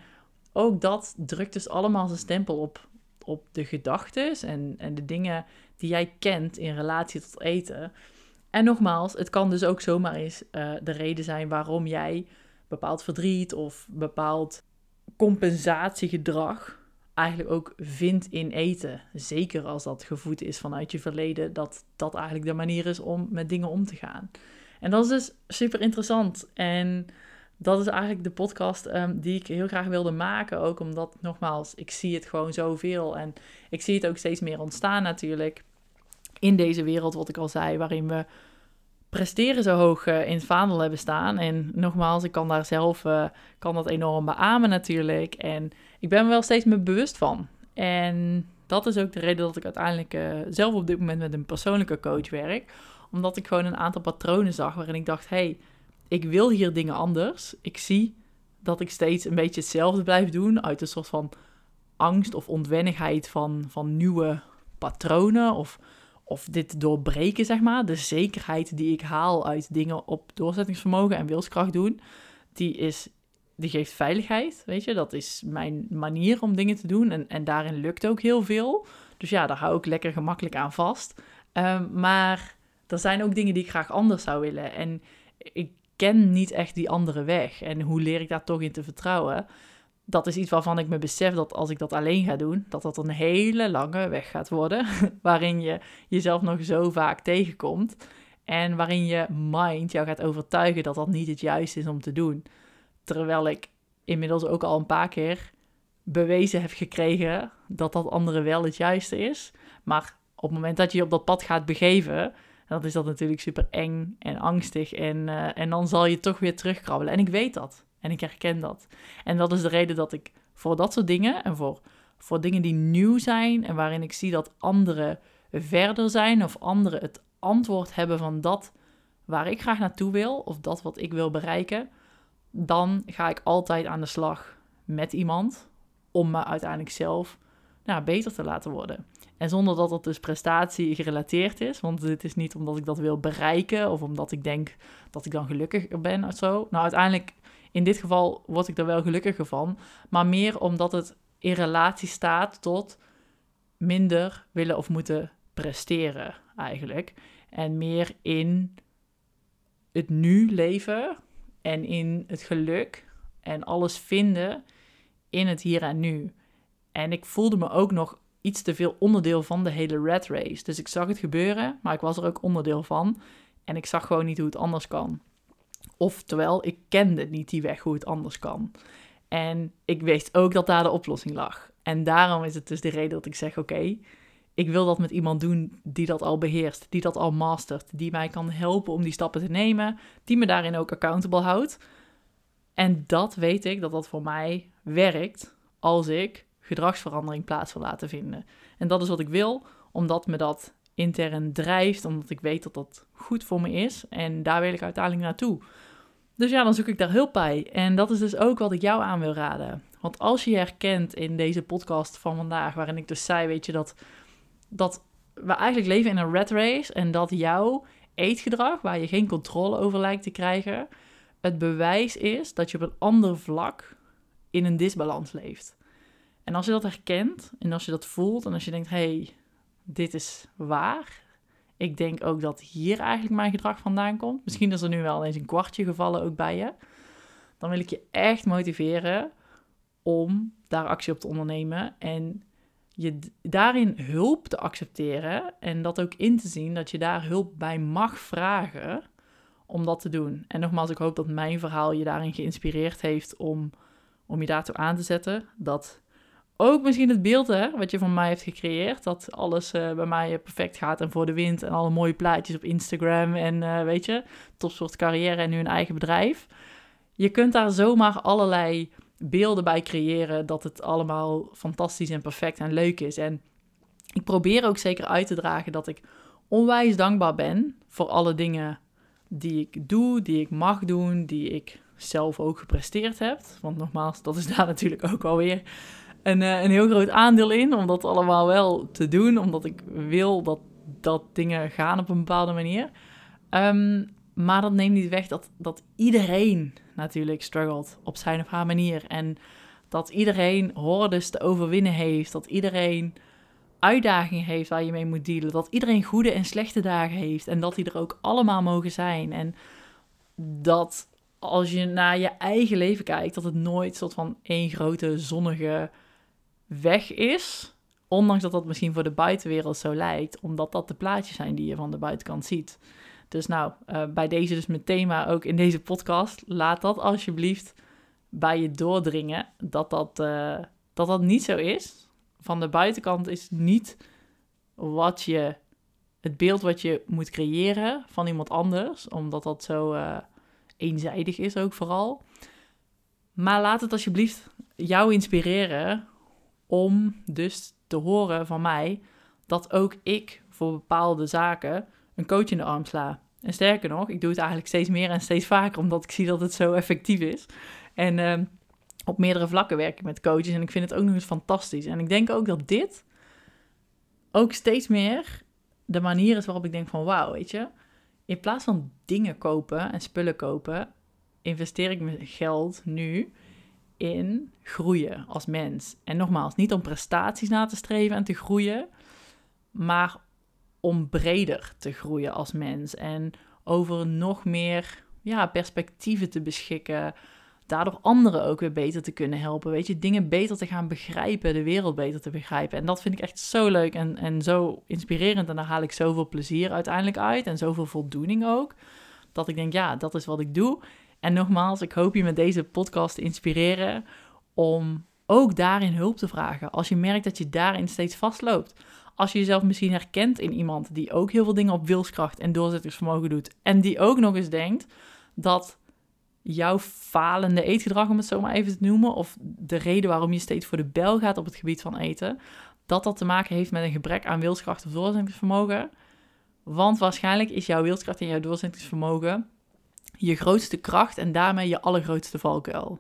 ook dat drukt dus allemaal zijn stempel op, op de gedachten en, en de dingen die jij kent in relatie tot eten. En nogmaals, het kan dus ook zomaar eens uh, de reden zijn waarom jij bepaald verdriet of bepaald compensatiegedrag eigenlijk ook vindt in eten. Zeker als dat gevoed is vanuit je verleden, dat dat eigenlijk de manier is om met dingen om te gaan. En dat is dus super interessant. En dat is eigenlijk de podcast um, die ik heel graag wilde maken. Ook omdat, nogmaals, ik zie het gewoon zoveel. En ik zie het ook steeds meer ontstaan natuurlijk. In deze wereld, wat ik al zei, waarin we presteren zo hoog uh, in het vaandel hebben staan. En nogmaals, ik kan daar zelf uh, kan dat enorm beamen natuurlijk. En ik ben me wel steeds meer bewust van. En dat is ook de reden dat ik uiteindelijk uh, zelf op dit moment met een persoonlijke coach werk. Omdat ik gewoon een aantal patronen zag waarin ik dacht: hey, ik wil hier dingen anders. Ik zie dat ik steeds een beetje hetzelfde blijf doen uit een soort van angst of ontwennigheid van, van nieuwe patronen of of dit doorbreken, zeg maar. De zekerheid die ik haal uit dingen op doorzettingsvermogen en wilskracht doen, die, is, die geeft veiligheid, weet je. Dat is mijn manier om dingen te doen en, en daarin lukt ook heel veel. Dus ja, daar hou ik lekker gemakkelijk aan vast. Um, maar er zijn ook dingen die ik graag anders zou willen. En ik ken niet echt die andere weg. En hoe leer ik daar toch in te vertrouwen? Dat is iets waarvan ik me besef dat als ik dat alleen ga doen, dat dat een hele lange weg gaat worden. waarin je jezelf nog zo vaak tegenkomt. En waarin je mind jou gaat overtuigen dat dat niet het juiste is om te doen. Terwijl ik inmiddels ook al een paar keer bewezen heb gekregen dat dat andere wel het juiste is. Maar op het moment dat je je op dat pad gaat begeven, dan is dat natuurlijk super eng en angstig. En, uh, en dan zal je toch weer terugkrabbelen. En ik weet dat. En ik herken dat. En dat is de reden dat ik voor dat soort dingen en voor, voor dingen die nieuw zijn en waarin ik zie dat anderen verder zijn of anderen het antwoord hebben van dat waar ik graag naartoe wil of dat wat ik wil bereiken, dan ga ik altijd aan de slag met iemand om me uiteindelijk zelf nou, beter te laten worden. En zonder dat het dus prestatie gerelateerd is, want dit is niet omdat ik dat wil bereiken of omdat ik denk dat ik dan gelukkiger ben of zo. Nou, uiteindelijk in dit geval word ik er wel gelukkiger van, maar meer omdat het in relatie staat tot minder willen of moeten presteren eigenlijk. En meer in het nu leven en in het geluk en alles vinden in het hier en nu. En ik voelde me ook nog iets te veel onderdeel van de hele red race. Dus ik zag het gebeuren, maar ik was er ook onderdeel van. En ik zag gewoon niet hoe het anders kan. Oftewel, ik kende niet die weg hoe het anders kan. En ik wist ook dat daar de oplossing lag. En daarom is het dus de reden dat ik zeg: oké, ik wil dat met iemand doen die dat al beheerst, die dat al mastert, die mij kan helpen om die stappen te nemen, die me daarin ook accountable houdt. En dat weet ik dat dat voor mij werkt als ik gedragsverandering plaats wil laten vinden. En dat is wat ik wil, omdat me dat intern drijft, omdat ik weet dat dat goed voor me is. En daar wil ik uiteindelijk naartoe. Dus ja, dan zoek ik daar hulp bij. En dat is dus ook wat ik jou aan wil raden. Want als je herkent in deze podcast van vandaag, waarin ik dus zei, weet je, dat, dat we eigenlijk leven in een rat race en dat jouw eetgedrag, waar je geen controle over lijkt te krijgen, het bewijs is dat je op een ander vlak in een disbalans leeft. En als je dat herkent en als je dat voelt en als je denkt, hey, dit is waar. Ik denk ook dat hier eigenlijk mijn gedrag vandaan komt. Misschien is er nu wel eens een kwartje gevallen ook bij je. Dan wil ik je echt motiveren om daar actie op te ondernemen en je daarin hulp te accepteren en dat ook in te zien dat je daar hulp bij mag vragen om dat te doen. En nogmaals, ik hoop dat mijn verhaal je daarin geïnspireerd heeft om, om je daartoe aan te zetten. Dat ook misschien het beeld hè, wat je van mij hebt gecreëerd, dat alles uh, bij mij perfect gaat en voor de wind en alle mooie plaatjes op Instagram en uh, weet je, topsoort carrière en nu een eigen bedrijf. Je kunt daar zomaar allerlei beelden bij creëren dat het allemaal fantastisch en perfect en leuk is. En ik probeer ook zeker uit te dragen dat ik onwijs dankbaar ben voor alle dingen die ik doe, die ik mag doen, die ik zelf ook gepresteerd heb. Want nogmaals, dat is daar natuurlijk ook alweer een, uh, een heel groot aandeel in om dat allemaal wel te doen, omdat ik wil dat, dat dingen gaan op een bepaalde manier. Um, maar dat neemt niet weg dat, dat iedereen natuurlijk struggelt op zijn of haar manier. En dat iedereen hordes te overwinnen heeft. Dat iedereen uitdagingen heeft waar je mee moet dealen. Dat iedereen goede en slechte dagen heeft. En dat die er ook allemaal mogen zijn. En dat als je naar je eigen leven kijkt, dat het nooit soort van één grote zonnige weg is. Ondanks dat dat misschien voor de buitenwereld zo lijkt, omdat dat de plaatjes zijn die je van de buitenkant ziet. Dus nou, uh, bij deze dus mijn thema ook in deze podcast. Laat dat alsjeblieft bij je doordringen dat dat, uh, dat, dat niet zo is. Van de buitenkant is niet wat je, het beeld wat je moet creëren van iemand anders. Omdat dat zo uh, eenzijdig is ook vooral. Maar laat het alsjeblieft jou inspireren om dus te horen van mij dat ook ik voor bepaalde zaken een coach in de arm sla. En sterker nog, ik doe het eigenlijk steeds meer en steeds vaker, omdat ik zie dat het zo effectief is. En uh, op meerdere vlakken werk ik met coaches en ik vind het ook nog eens fantastisch. En ik denk ook dat dit ook steeds meer de manier is waarop ik denk van wauw, weet je. In plaats van dingen kopen en spullen kopen, investeer ik mijn geld nu in groeien als mens. En nogmaals, niet om prestaties na te streven en te groeien, maar om breder te groeien als mens en over nog meer ja, perspectieven te beschikken. Daardoor anderen ook weer beter te kunnen helpen. Weet je, dingen beter te gaan begrijpen, de wereld beter te begrijpen. En dat vind ik echt zo leuk en, en zo inspirerend. En daar haal ik zoveel plezier uiteindelijk uit en zoveel voldoening ook. Dat ik denk, ja, dat is wat ik doe. En nogmaals, ik hoop je met deze podcast te inspireren om ook daarin hulp te vragen. Als je merkt dat je daarin steeds vastloopt. Als je jezelf misschien herkent in iemand die ook heel veel dingen op wilskracht en doorzettingsvermogen doet. En die ook nog eens denkt dat jouw falende eetgedrag, om het zo maar even te noemen, of de reden waarom je steeds voor de bel gaat op het gebied van eten, dat dat te maken heeft met een gebrek aan wilskracht of doorzettingsvermogen. Want waarschijnlijk is jouw wilskracht en jouw doorzettingsvermogen je grootste kracht en daarmee je allergrootste valkuil.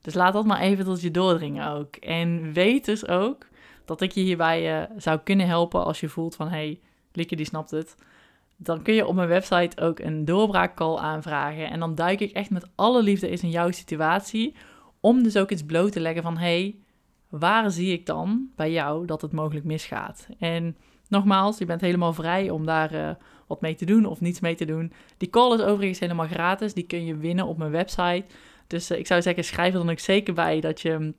Dus laat dat maar even tot je doordringen ook. En weet dus ook dat ik je hierbij uh, zou kunnen helpen als je voelt van... hey, Lieke die snapt het. Dan kun je op mijn website ook een doorbraakcall aanvragen. En dan duik ik echt met alle liefde eens in jouw situatie... om dus ook iets bloot te leggen van... hey, waar zie ik dan bij jou dat het mogelijk misgaat? En nogmaals, je bent helemaal vrij om daar uh, wat mee te doen of niets mee te doen. Die call is overigens helemaal gratis. Die kun je winnen op mijn website. Dus uh, ik zou zeggen, schrijf er dan ook zeker bij dat je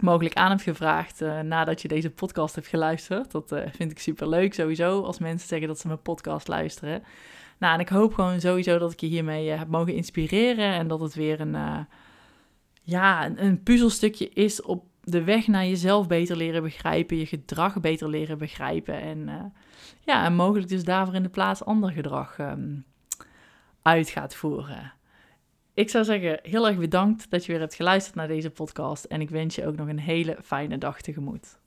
mogelijk aan hebt gevraagd uh, nadat je deze podcast hebt geluisterd. Dat uh, vind ik super leuk sowieso als mensen zeggen dat ze mijn podcast luisteren. Nou, en ik hoop gewoon sowieso dat ik je hiermee heb mogen inspireren en dat het weer een, ja, een, een, puzzelstukje is op de weg naar jezelf beter leren begrijpen, je gedrag beter leren begrijpen en ja, en mogelijk dus daarvoor in de plaats ander gedrag um, uit gaat voeren. Ik zou zeggen, heel erg bedankt dat je weer hebt geluisterd naar deze podcast. En ik wens je ook nog een hele fijne dag tegemoet.